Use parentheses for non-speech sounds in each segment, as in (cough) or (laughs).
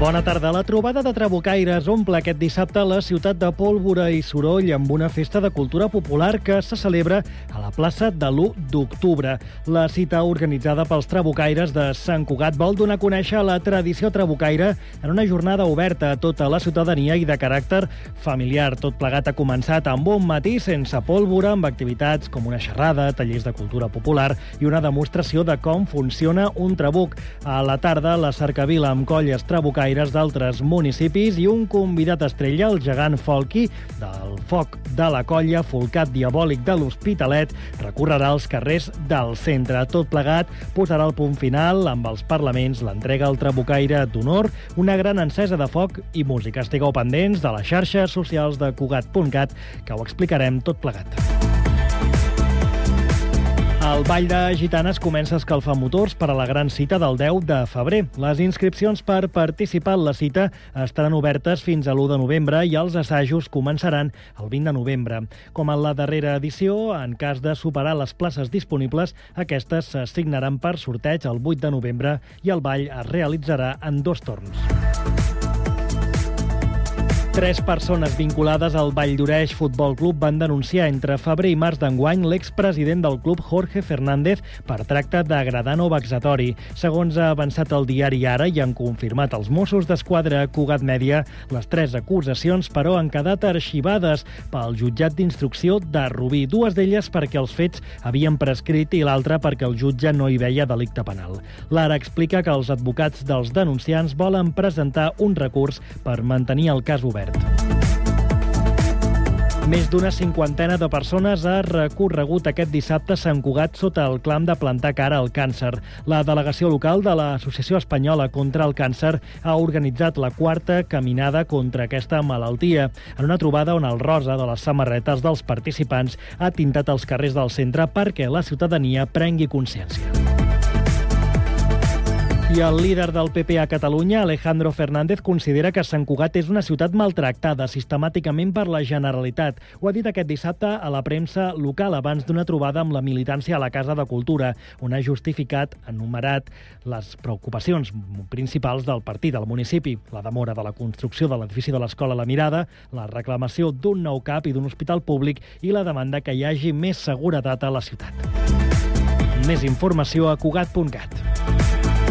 Bona tarda. La trobada de trabucaires omple aquest dissabte la ciutat de pólvora i soroll amb una festa de cultura popular que se celebra a la plaça de l'1 d'octubre. La cita organitzada pels trabucaires de Sant Cugat vol donar a conèixer la tradició trabucaire en una jornada oberta a tota la ciutadania i de caràcter familiar. Tot plegat ha començat amb un matí sense pólvora, amb activitats com una xerrada, tallers de cultura popular i una demostració de com funciona un trabuc. A la tarda, la cercavila amb colles trabucaires gaires d'altres municipis i un convidat estrella, el gegant Folky, del foc de la colla Folcat Diabòlic de l'Hospitalet, recorrerà els carrers del centre. Tot plegat posarà el punt final amb els parlaments, l'entrega al Trabucaire d'Honor, una gran encesa de foc i música. Estigueu pendents de les xarxes socials de Cugat.cat, que ho explicarem tot plegat. El Ball de Gitanes comença a escalfar motors per a la gran cita del 10 de febrer. Les inscripcions per participar en la cita estaran obertes fins a l'1 de novembre i els assajos començaran el 20 de novembre. Com en la darrera edició, en cas de superar les places disponibles, aquestes s'assignaran per sorteig el 8 de novembre i el ball es realitzarà en dos torns. Tres persones vinculades al Vall d'Oreix Futbol Club van denunciar entre febrer i març d'enguany l'expresident del club Jorge Fernández per tracte degradant o vexatori. Segons ha avançat el diari Ara i han confirmat els Mossos d'Esquadra Cugat Mèdia, les tres acusacions, però, han quedat arxivades pel jutjat d'instrucció de Rubí. Dues d'elles perquè els fets havien prescrit i l'altra perquè el jutge no hi veia delicte penal. L'Ara explica que els advocats dels denunciants volen presentar un recurs per mantenir el cas obert obert. Més d'una cinquantena de persones ha recorregut aquest dissabte Sant Cugat sota el clam de plantar cara al càncer. La delegació local de l'Associació Espanyola contra el Càncer ha organitzat la quarta caminada contra aquesta malaltia, en una trobada on el rosa de les samarretes dels participants ha tintat els carrers del centre perquè la ciutadania prengui consciència. I el líder del PP a Catalunya, Alejandro Fernández, considera que Sant Cugat és una ciutat maltractada sistemàticament per la Generalitat. Ho ha dit aquest dissabte a la premsa local abans d'una trobada amb la militància a la Casa de Cultura, on ha justificat, enumerat, les preocupacions principals del partit al municipi, la demora de la construcció de l'edifici de l'Escola La Mirada, la reclamació d'un nou CAP i d'un hospital públic i la demanda que hi hagi més seguretat a la ciutat. Més informació a Cugat.cat.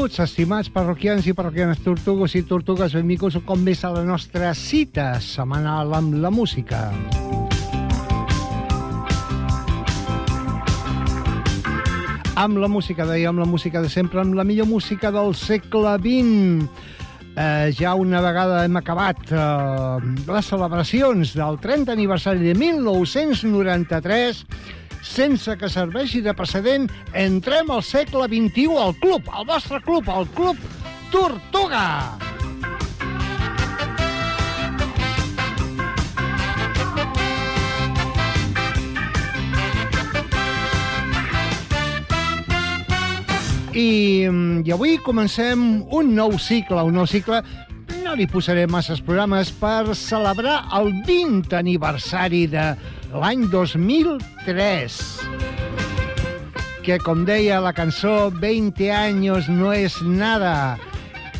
Benvinguts, estimats parroquians i parroquianes tortugues i tortugues, benvinguts un cop més a la nostra cita setmanal amb la música. Amb la música, dèiem, la música de sempre, amb la millor música del segle XX. Eh, ja una vegada hem acabat eh, les celebracions del 30 aniversari de 1993 sense que serveixi de precedent, entrem al segle XXI al club, al vostre club, al club Tortuga. I, mm, I avui comencem un nou cicle, un nou cicle no li posaré masses programes per celebrar el 20 aniversari de l'any 2003 que, com deia la cançó, 20 anys no és nada.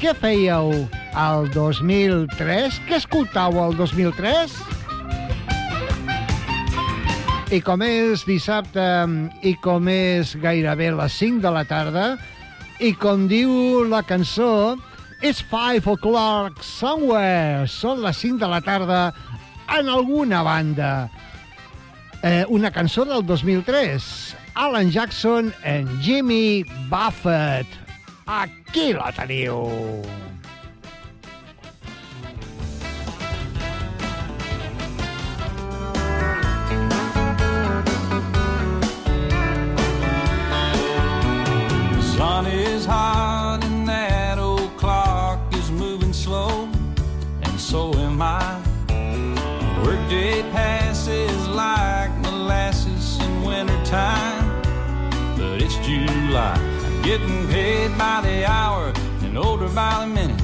Què fèieu al 2003? Què escoltàveu al 2003? I com és dissabte i com és gairebé les 5 de la tarda, i com diu la cançó, It's 5 o'clock somewhere. Són les 5 de la tarda en alguna banda. Eh, una cançó del 2003. Alan Jackson en Jimmy Buffett. Aquí la teniu. Sun is hot and that old clock is moving slow, and so am I. Workday wintertime, but it's July. I'm getting paid by the hour and older by the minute.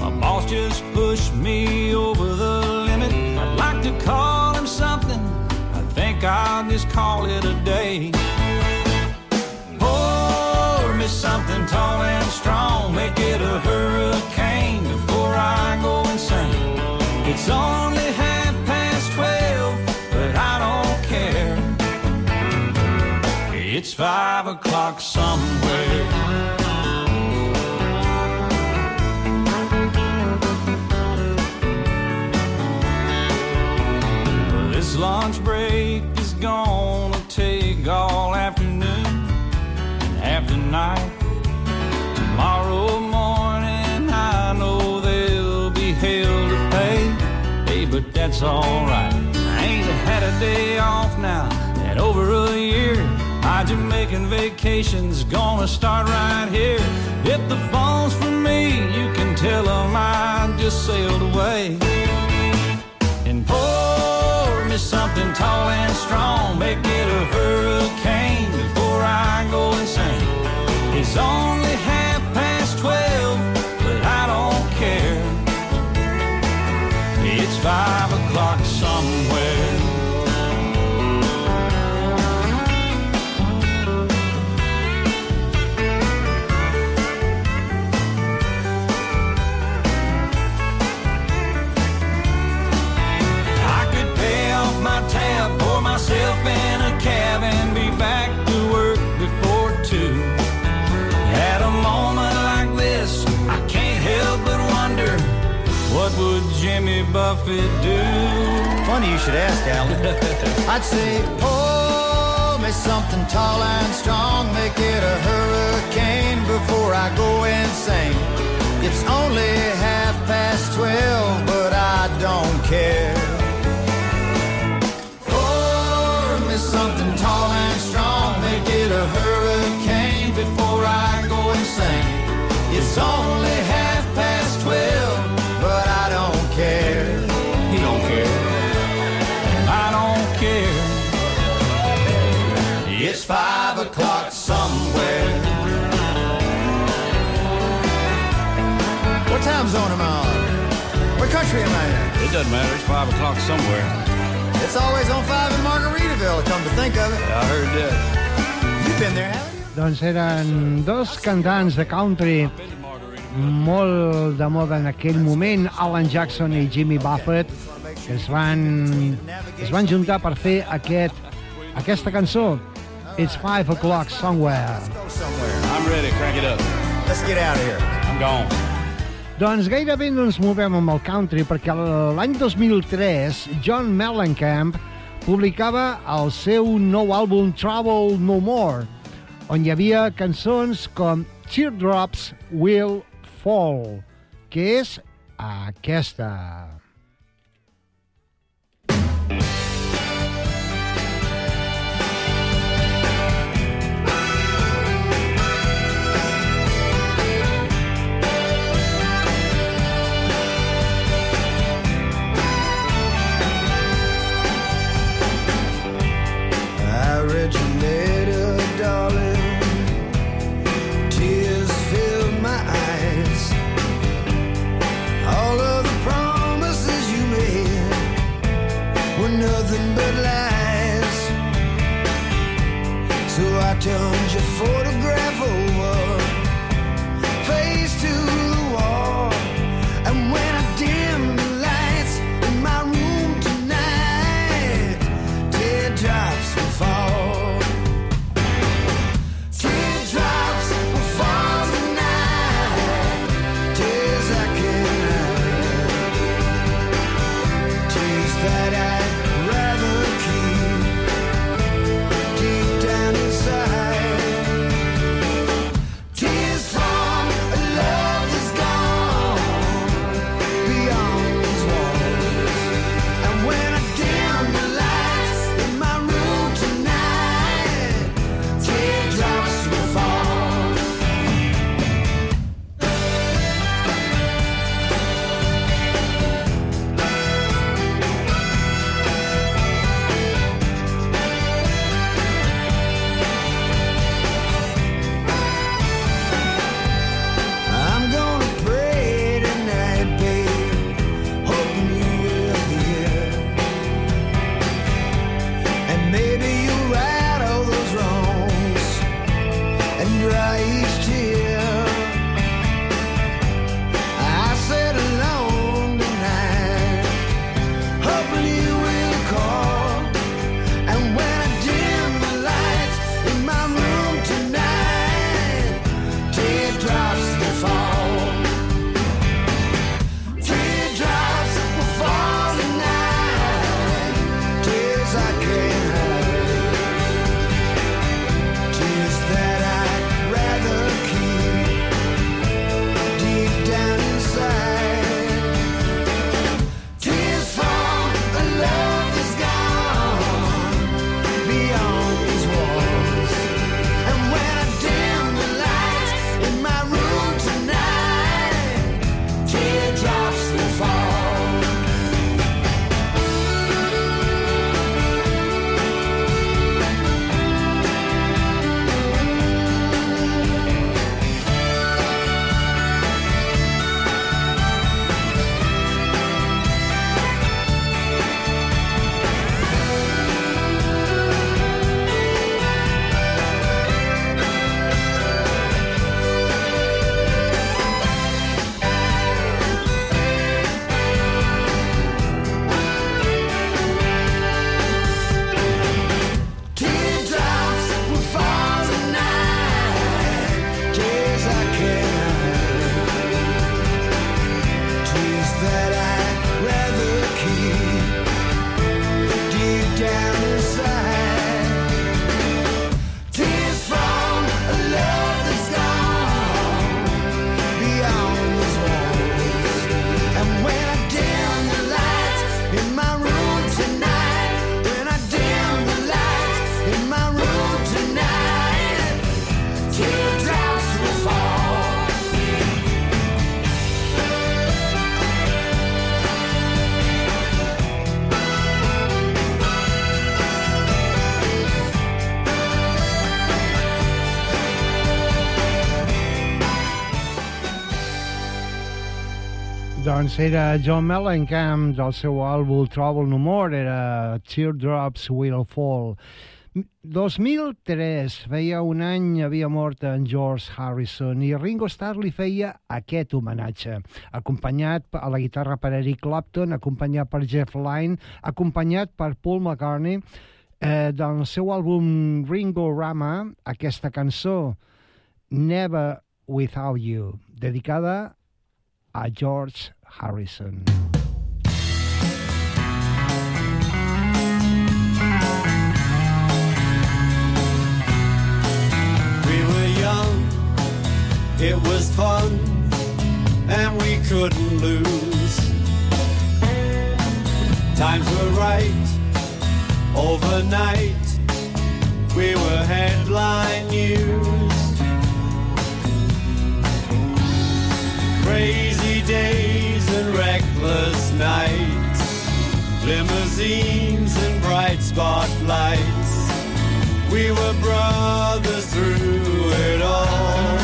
My boss just pushed me over the limit. I'd like to call him something. I think I'll just call it a day. Pour me something tall and strong, make it a hurricane before I go insane. It's only It's five o'clock somewhere. This lunch break is gonna take all afternoon and half the night. Tomorrow morning, I know they'll be hell to pay. Hey, but that's alright. I ain't had a day off now in over a year. My Jamaican vacation's gonna start right here. If the phone's for me, you can tell 'em I just sailed away and pour me something tall and strong. Make it a hurricane before I go insane. It's only half past twelve, but I don't care. It's five o'clock Buffett do? Funny you should ask, Alan. (laughs) I'd say, pour me something tall and strong, make it a hurricane before I go insane. It's only half past twelve, but I don't care. I on? What country am I in? It doesn't matter. It's five o'clock somewhere. It's always on five in Margaritaville, come to think of it. I heard that. You've been there, haven't you? Doncs eren dos cantants de country molt de moda en aquell moment, Alan Jackson i Jimmy Buffett, que es van, es van juntar per fer aquest, aquesta cançó, It's Five O'Clock Somewhere. Go somewhere. I'm ready. Crank it up. Let's get out of here. I'm gone. Doncs gairebé no ens movem amb el country perquè l'any 2003 John Mellencamp publicava el seu nou àlbum Trouble No More, on hi havia cançons com Teardrops Will Fall, que és aquesta. Letter, darling. Tears filled my eyes. All of the promises you made were nothing but lies. So I turned your photograph over, Doncs era John Mellencamp del seu àlbum Trouble No More, era Teardrops Will Fall. 2003, feia un any, havia mort en George Harrison i Ringo Starr li feia aquest homenatge, acompanyat a la guitarra per Eric Clapton, acompanyat per Jeff Lynne, acompanyat per Paul McCartney, eh, del seu àlbum Ringo Rama, aquesta cançó, Never Without You, dedicada a George Harrison. We were young, it was fun, and we couldn't lose. Times were right, overnight, we were headline news. Crazy days and nights, limousines and bright spotlights. We were brothers through it all.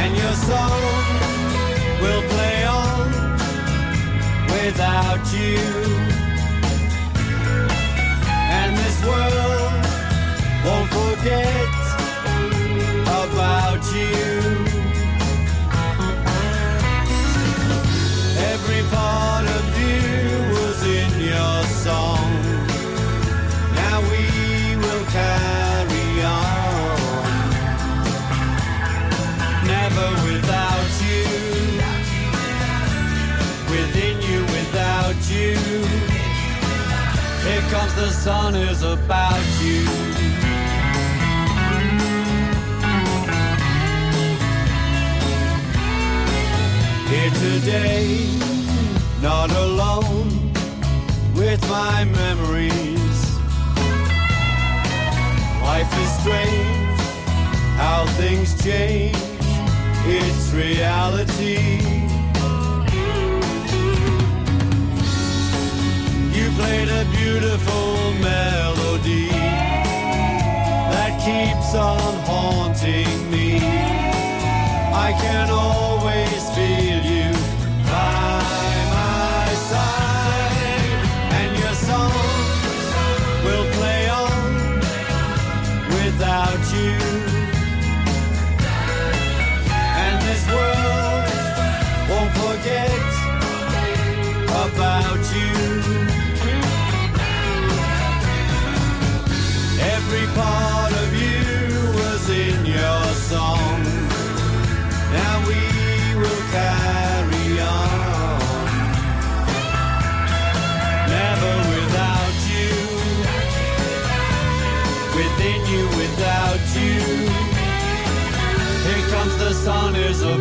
And your song will play on without you. And this world won't forget part of you was in your song. Now we will carry on. Never without you. Within you, without you. Here comes the sun is about change. It's reality. You played a beautiful melody that keeps on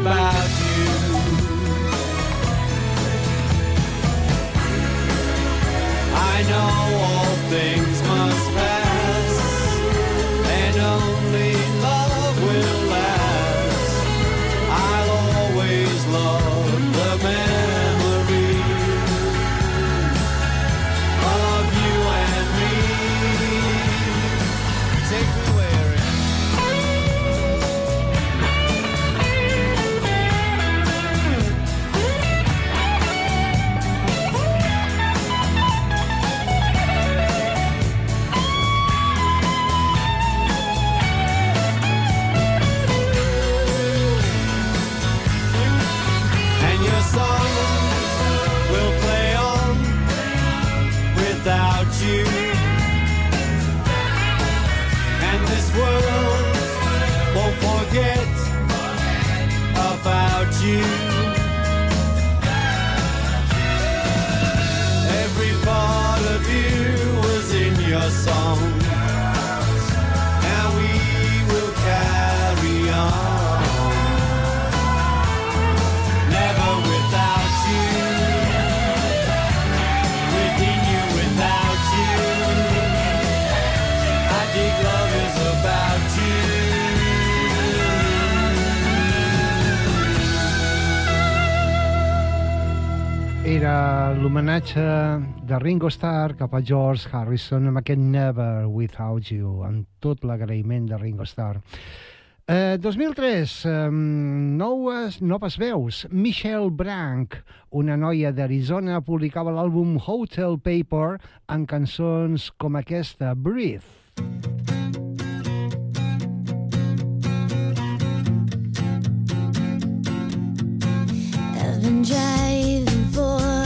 about you. I know all things viatge de Ringo Starr cap a George Harrison amb aquest Never Without You, amb tot l'agraïment de Ringo Starr. Eh, 2003, eh, noves, noves veus. Michelle Brank, una noia d'Arizona, publicava l'àlbum Hotel Paper amb cançons com aquesta, Breathe. I've been driving for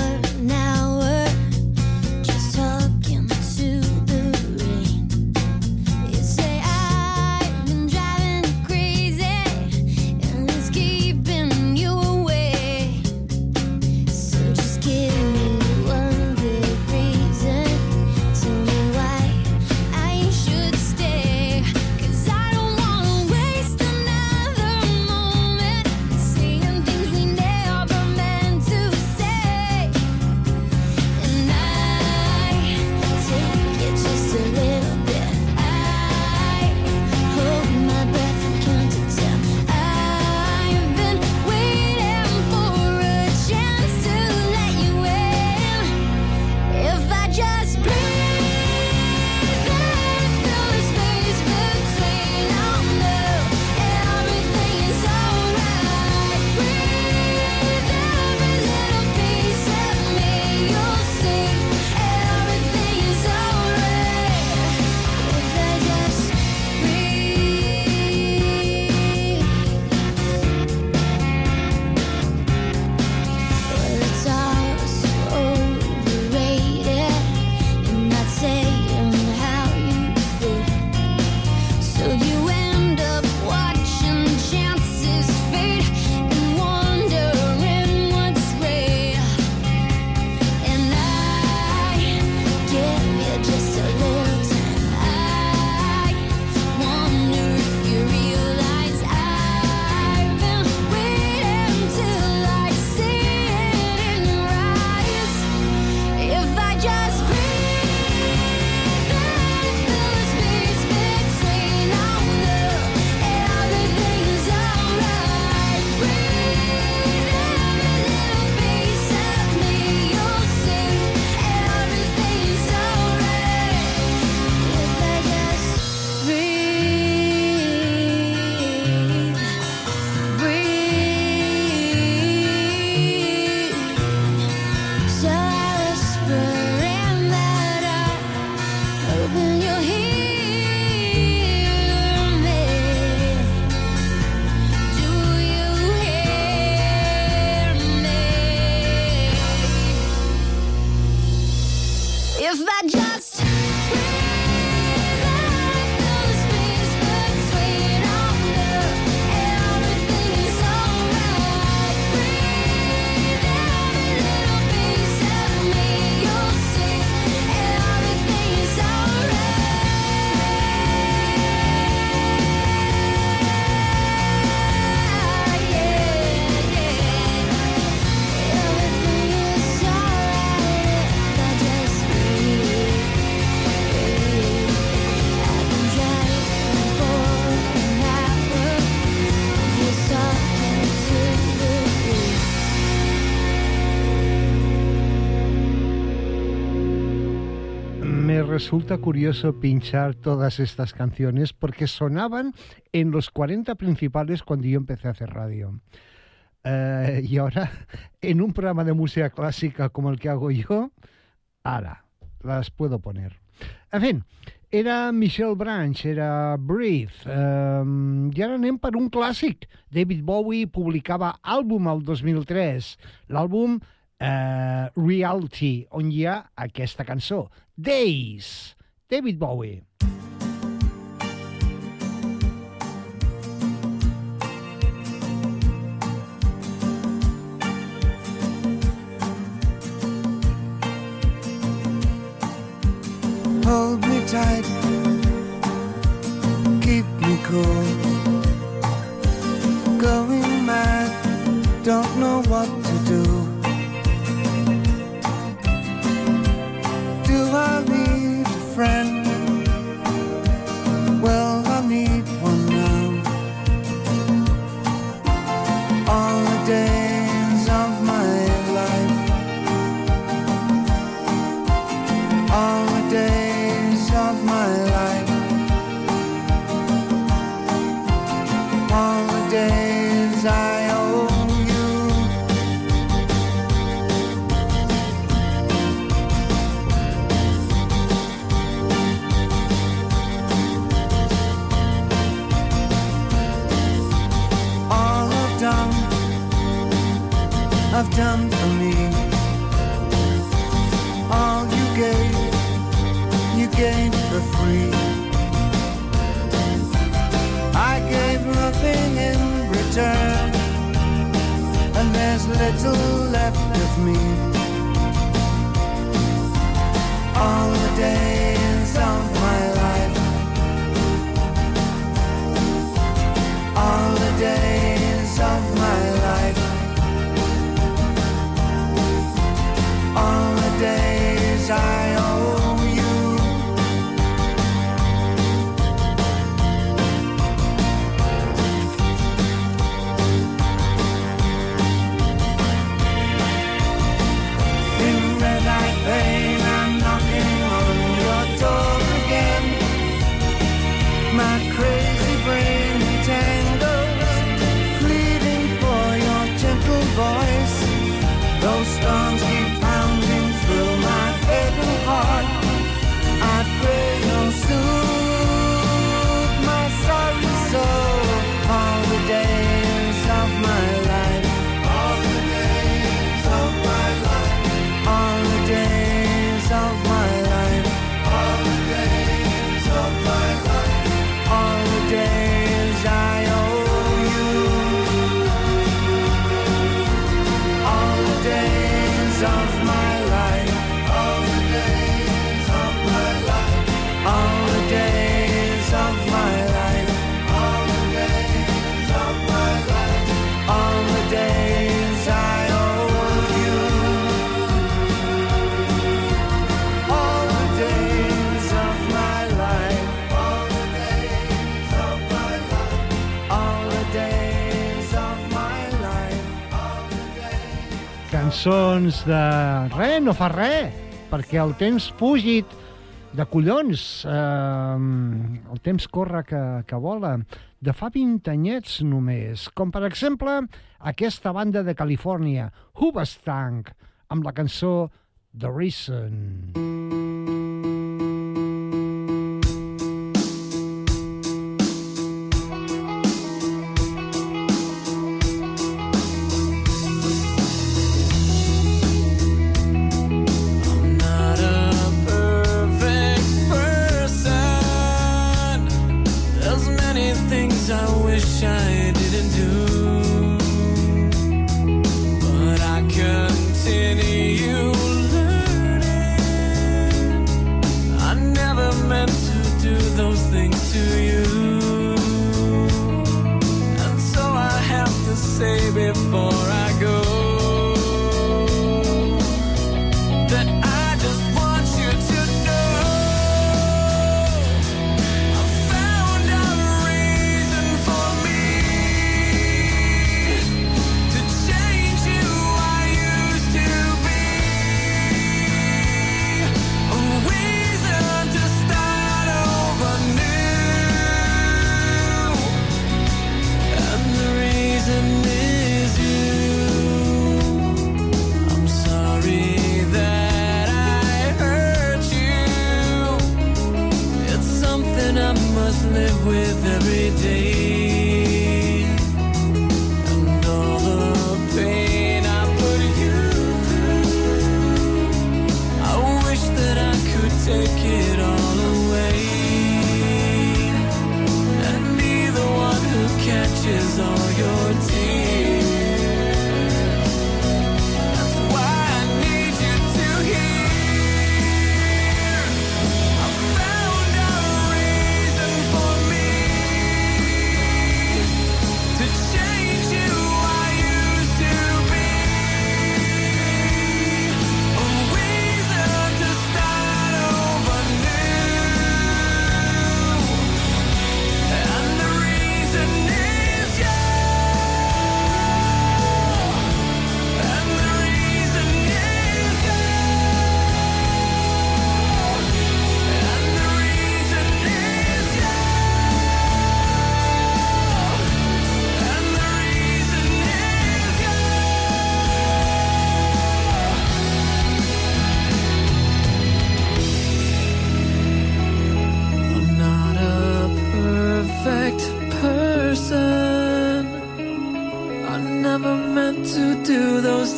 resulta curioso pinchar todas estas canciones porque sonaban en los 40 principales cuando yo empecé a hacer radio. Eh, y ahora, (laughs) en un programa de música clásica como el que hago yo, ahora las puedo poner. En fin, era Michelle Branch, era Breathe. Um, y ahora anem per un clàssic. David Bowie publicava àlbum al 2003, l'àlbum uh, Reality, on hi ha aquesta cançó, Days, David Bowie. Hold me tight, keep me cool. cançons de... Re, no fa res, perquè el temps fugit de collons. Eh, el temps corre que, que vola. De fa 20 anyets només. Com, per exemple, aquesta banda de Califòrnia, Hoobastank, amb la cançó The Reason. Mm -hmm.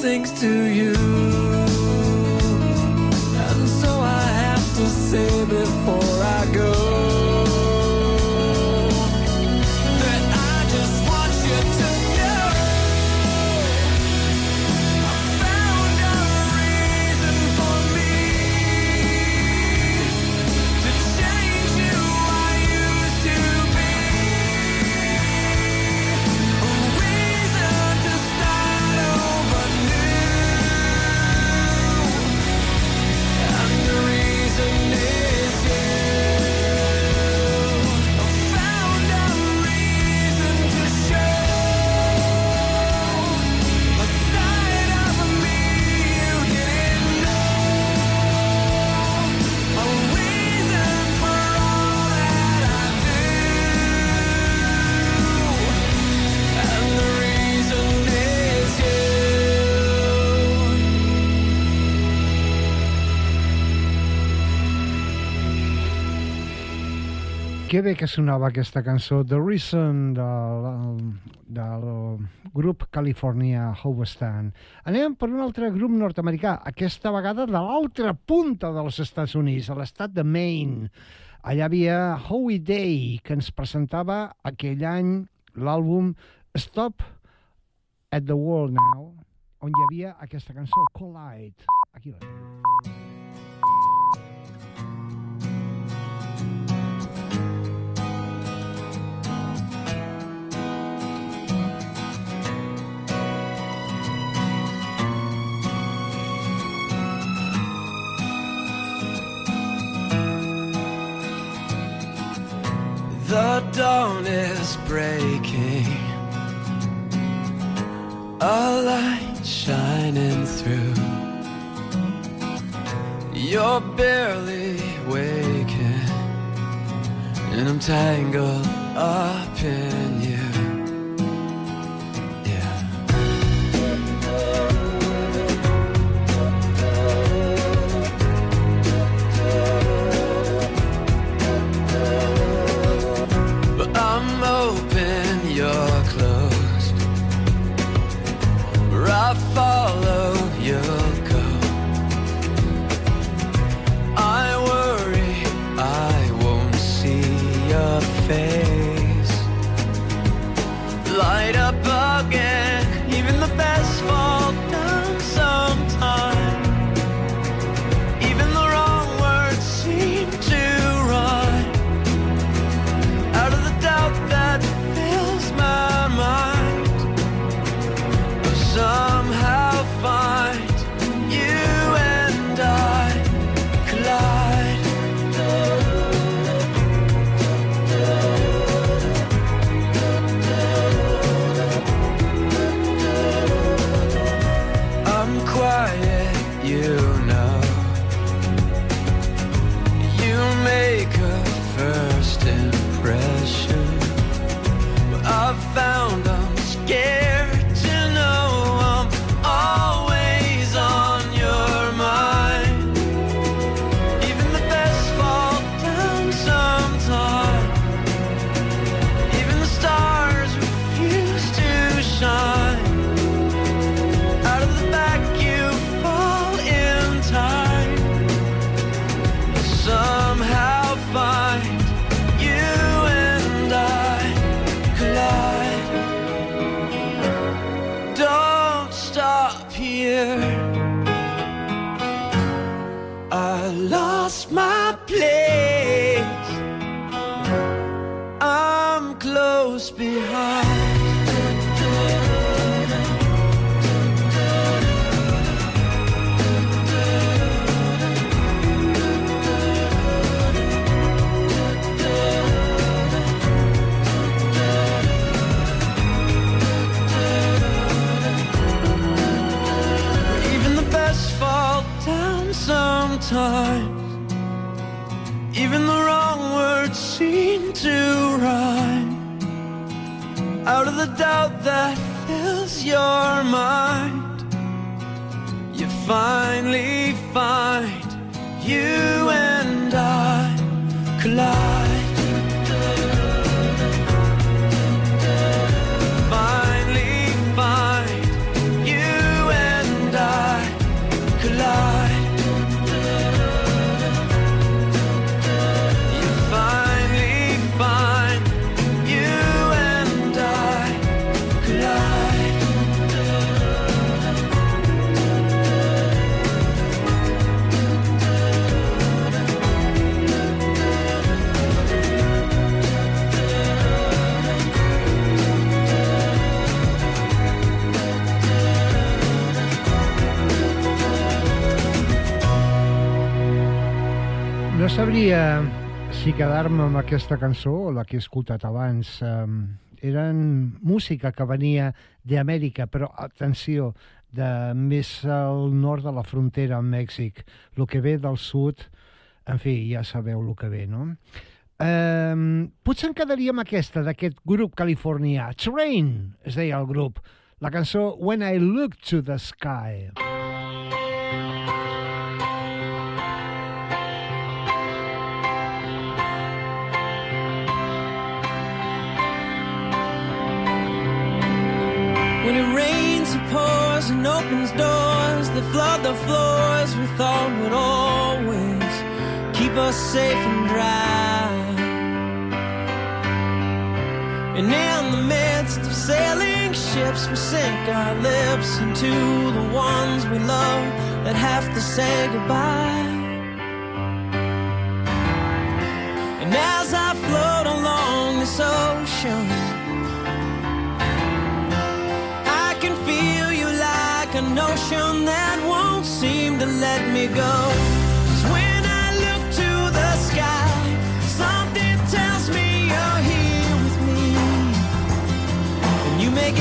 things to you. Bé que sonava aquesta cançó, The Reason, del, del grup California Hovestand. Anem per un altre grup nord-americà, aquesta vegada de l'altra punta dels Estats Units, a l'estat de Maine. Allà havia Howie Day, que ens presentava aquell any l'àlbum Stop at the World Now, on hi havia aquesta cançó, Collide. Aquí la tenim. Dawn is breaking, a light shining through. You're barely waking, and I'm tangled up in that fills your mind, you finally find you sabria si quedar-me amb aquesta cançó o la que he escoltat abans. Um, eren música que venia d'Amèrica, però atenció, de més al nord de la frontera amb Mèxic. El que ve del sud, en fi, ja sabeu el que ve, no? Um, potser en quedaria amb aquesta, d'aquest grup californià. Train, es deia el grup. La cançó When I Look to the Sky. Fou número When it rains, it pours and opens doors that flood the floors with all but always keep us safe and dry. And in the midst of sailing ships, we sink our lips into the ones we love that have to say goodbye. And as I float along this ocean, an ocean that won't seem to let me go. When I look to the sky, something tells me you're here with me. And you make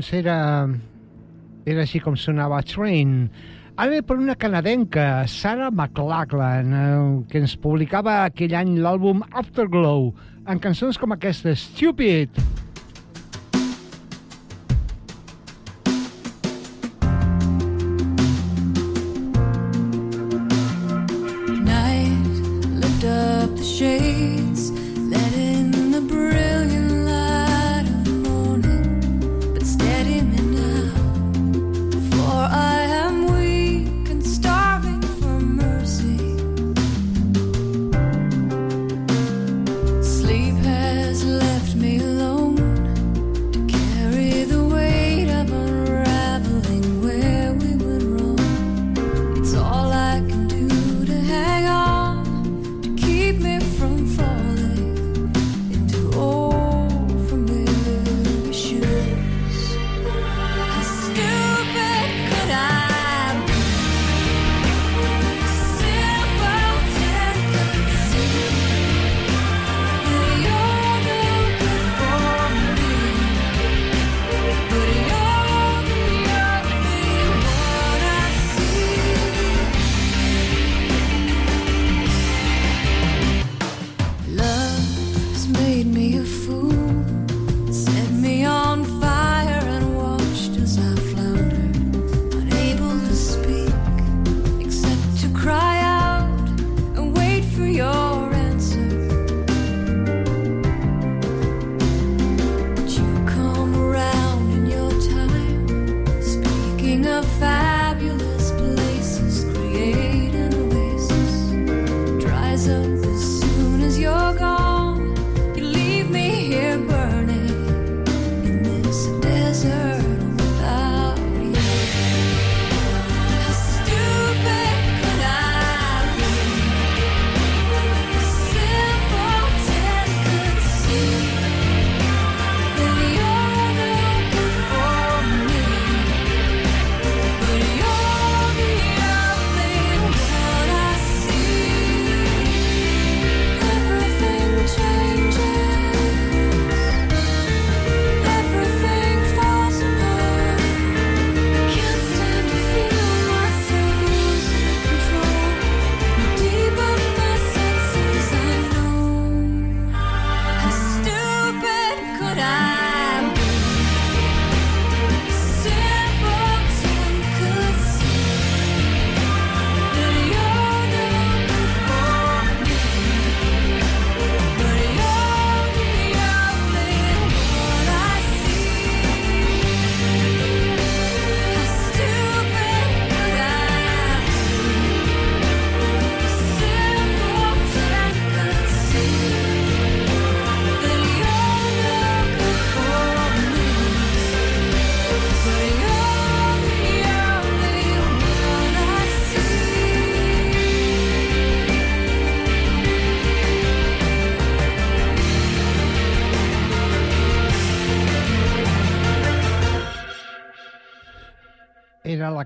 doncs era, era així com sonava Train. Ara per una canadenca, Sarah McLachlan, eh, que ens publicava aquell any l'àlbum Afterglow, en cançons com aquesta, Stupid. Stupid.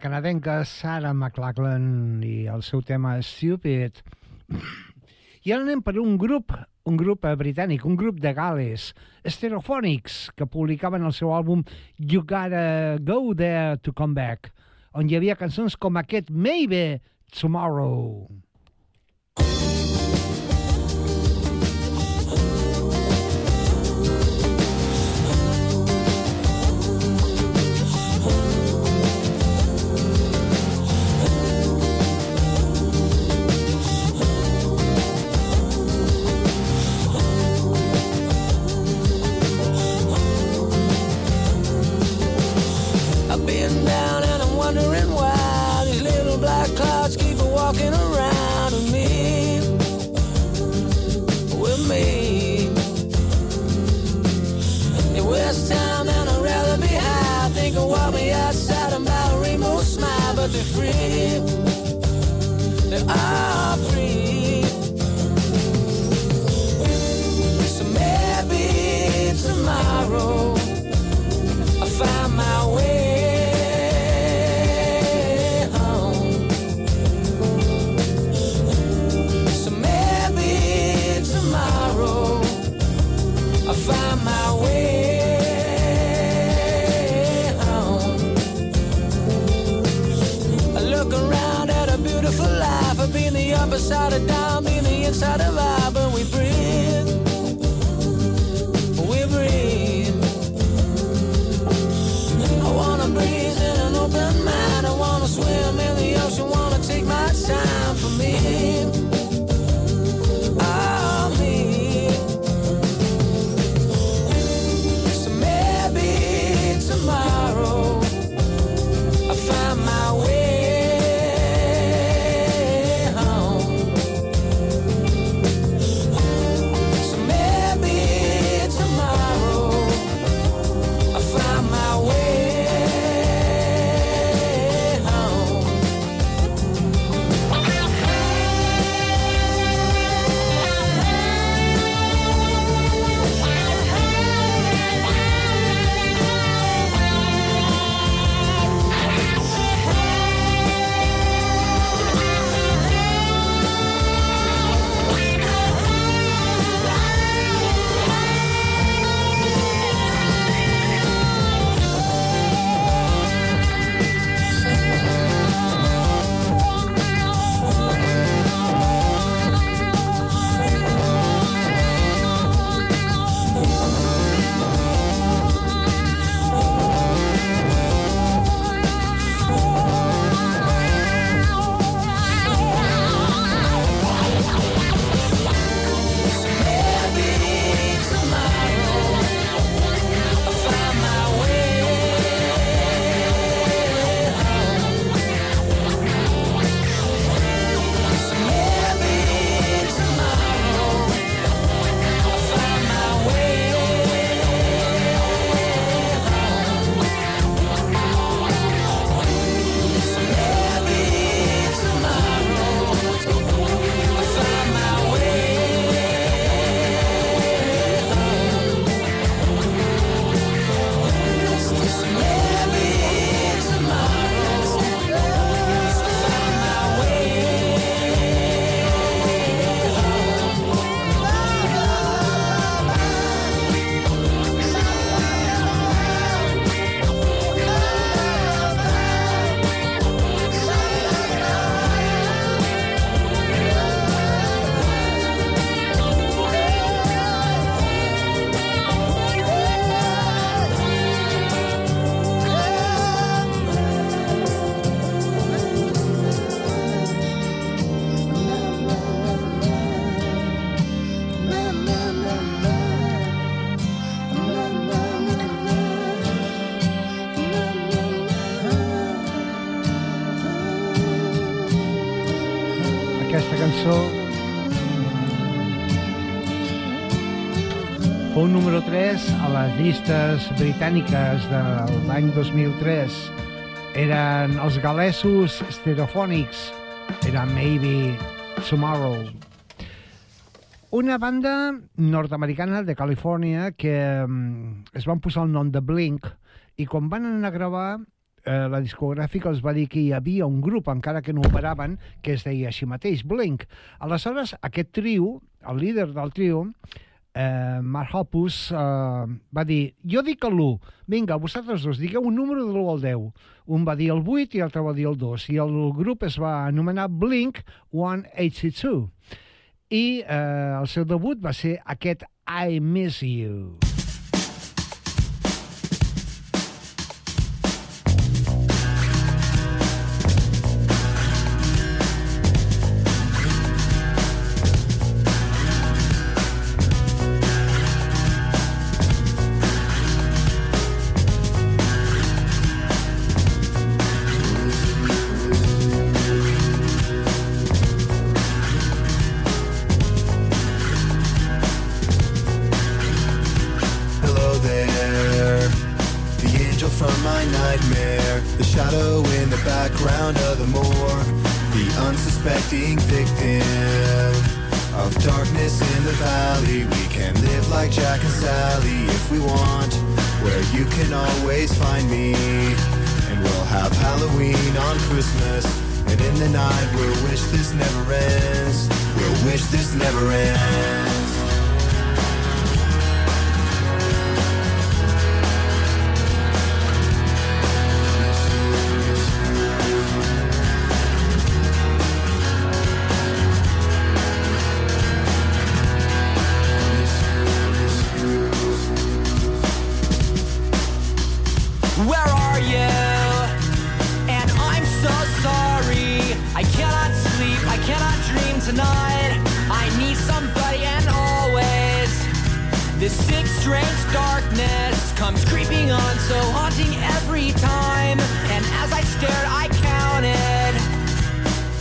canadenca Sarah McLachlan i el seu tema Stupid. I ara anem per un grup, un grup britànic, un grup de Gales, Stereophonics, que publicaven el seu àlbum You Gotta Go There to Come Back, on hi havia cançons com aquest Maybe Tomorrow. I. 3 a les llistes britàniques de l'any 2003. Eren els galesos stereofònics. Era Maybe Tomorrow. Una banda nord-americana de Califòrnia que mm, es van posar el nom de Blink i quan van anar a gravar eh, la discogràfica els va dir que hi havia un grup, encara que no operaven, que es deia així mateix, Blink. Aleshores, aquest trio, el líder del trio, eh, Mark Hoppus, eh, va dir, jo dic l'1, vinga, vosaltres dos, digueu un número de l'1 al 10. Un va dir el 8 i l'altre va dir el 2. I el grup es va anomenar Blink 182. I eh, el seu debut va ser aquest I Miss You. This sick, strange darkness comes creeping on, so haunting every time. And as I stared, I counted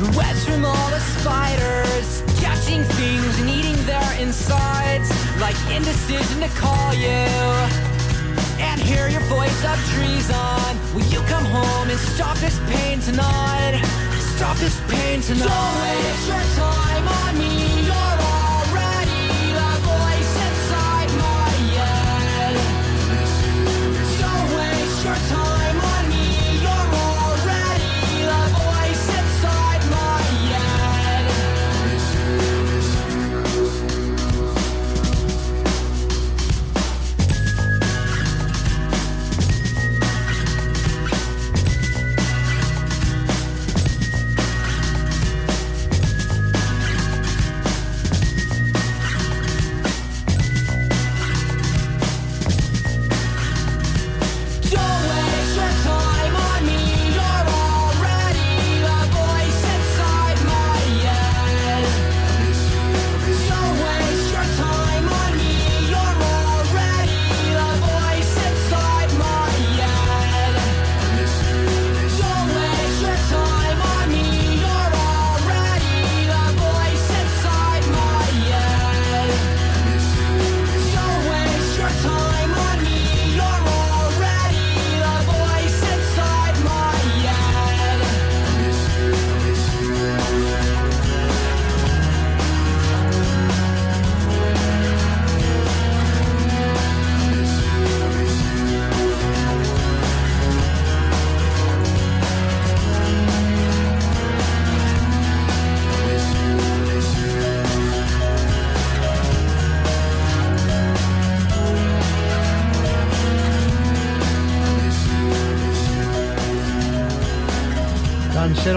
the webs from all the spiders, catching things and eating their insides, like indecision to call you and hear your voice of treason. Will you come home and stop this pain tonight? Stop this pain tonight. Don't waste your time on me.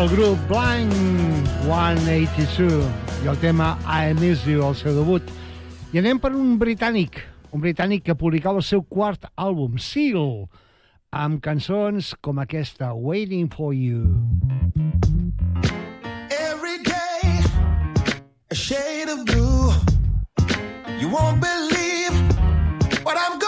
Doncs era el grup Blind 182 i el tema I Miss You, el seu debut. I anem per un britànic, un britànic que publicava el seu quart àlbum, Seal, amb cançons com aquesta, Waiting for You. Every day, a shade of blue. You won't believe what I'm going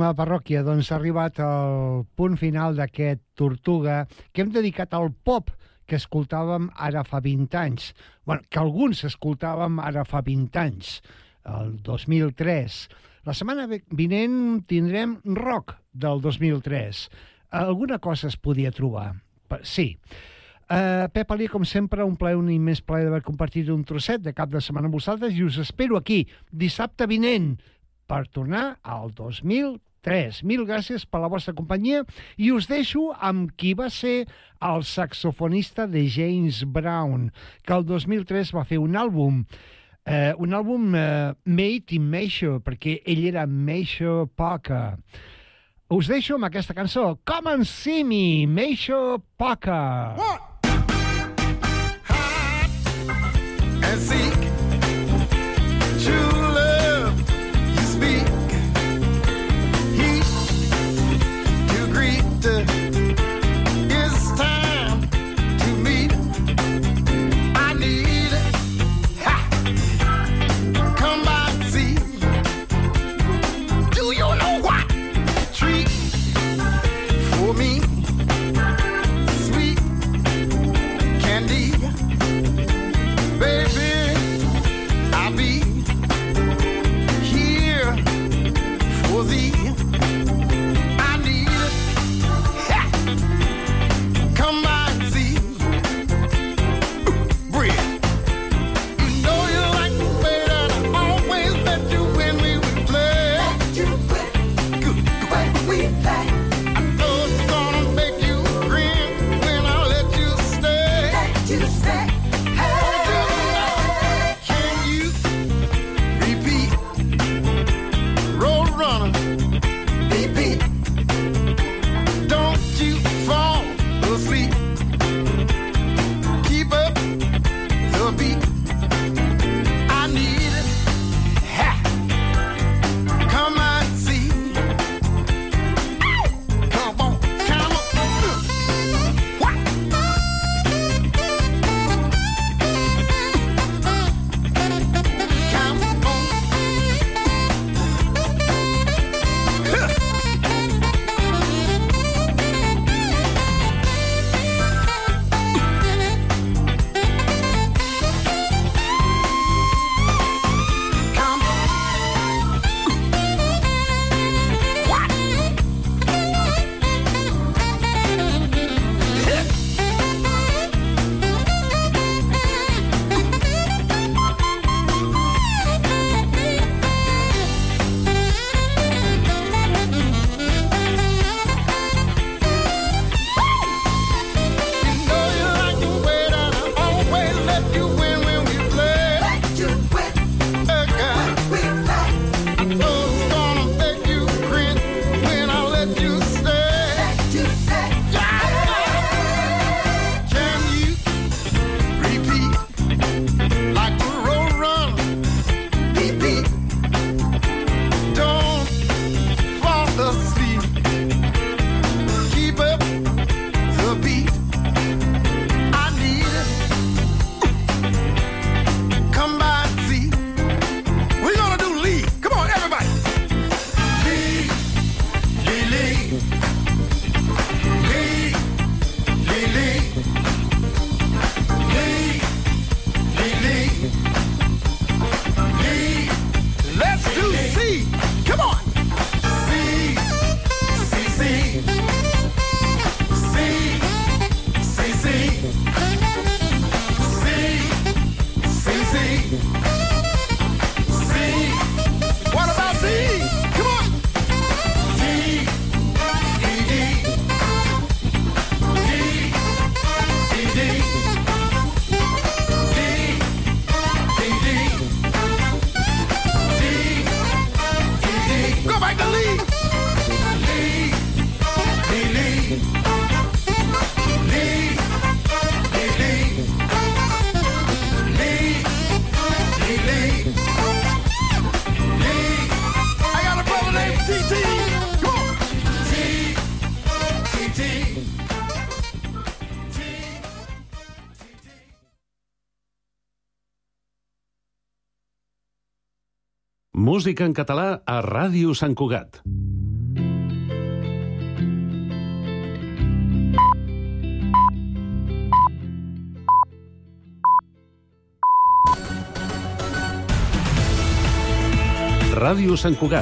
estimada parròquia, doncs ha arribat el punt final d'aquest Tortuga que hem dedicat al pop que escoltàvem ara fa 20 anys. bueno, que alguns escoltàvem ara fa 20 anys, el 2003. La setmana vinent tindrem rock del 2003. Alguna cosa es podia trobar. Sí. Uh, Pep Ali, com sempre, un plaer, un immens plaer d'haver compartit un trosset de cap de setmana amb vosaltres i us espero aquí, dissabte vinent, per tornar al 2003. Mil gràcies per la vostra companyia i us deixo amb qui va ser el saxofonista de James Brown, que el 2003 va fer un àlbum eh, un àlbum eh, made in Measure, perquè ell era Measure Parker. Us deixo amb aquesta cançó, Come and See Me, Measure Parker. and Música en català a Ràdio Sant Cugat. Ràdio Sant Cugat.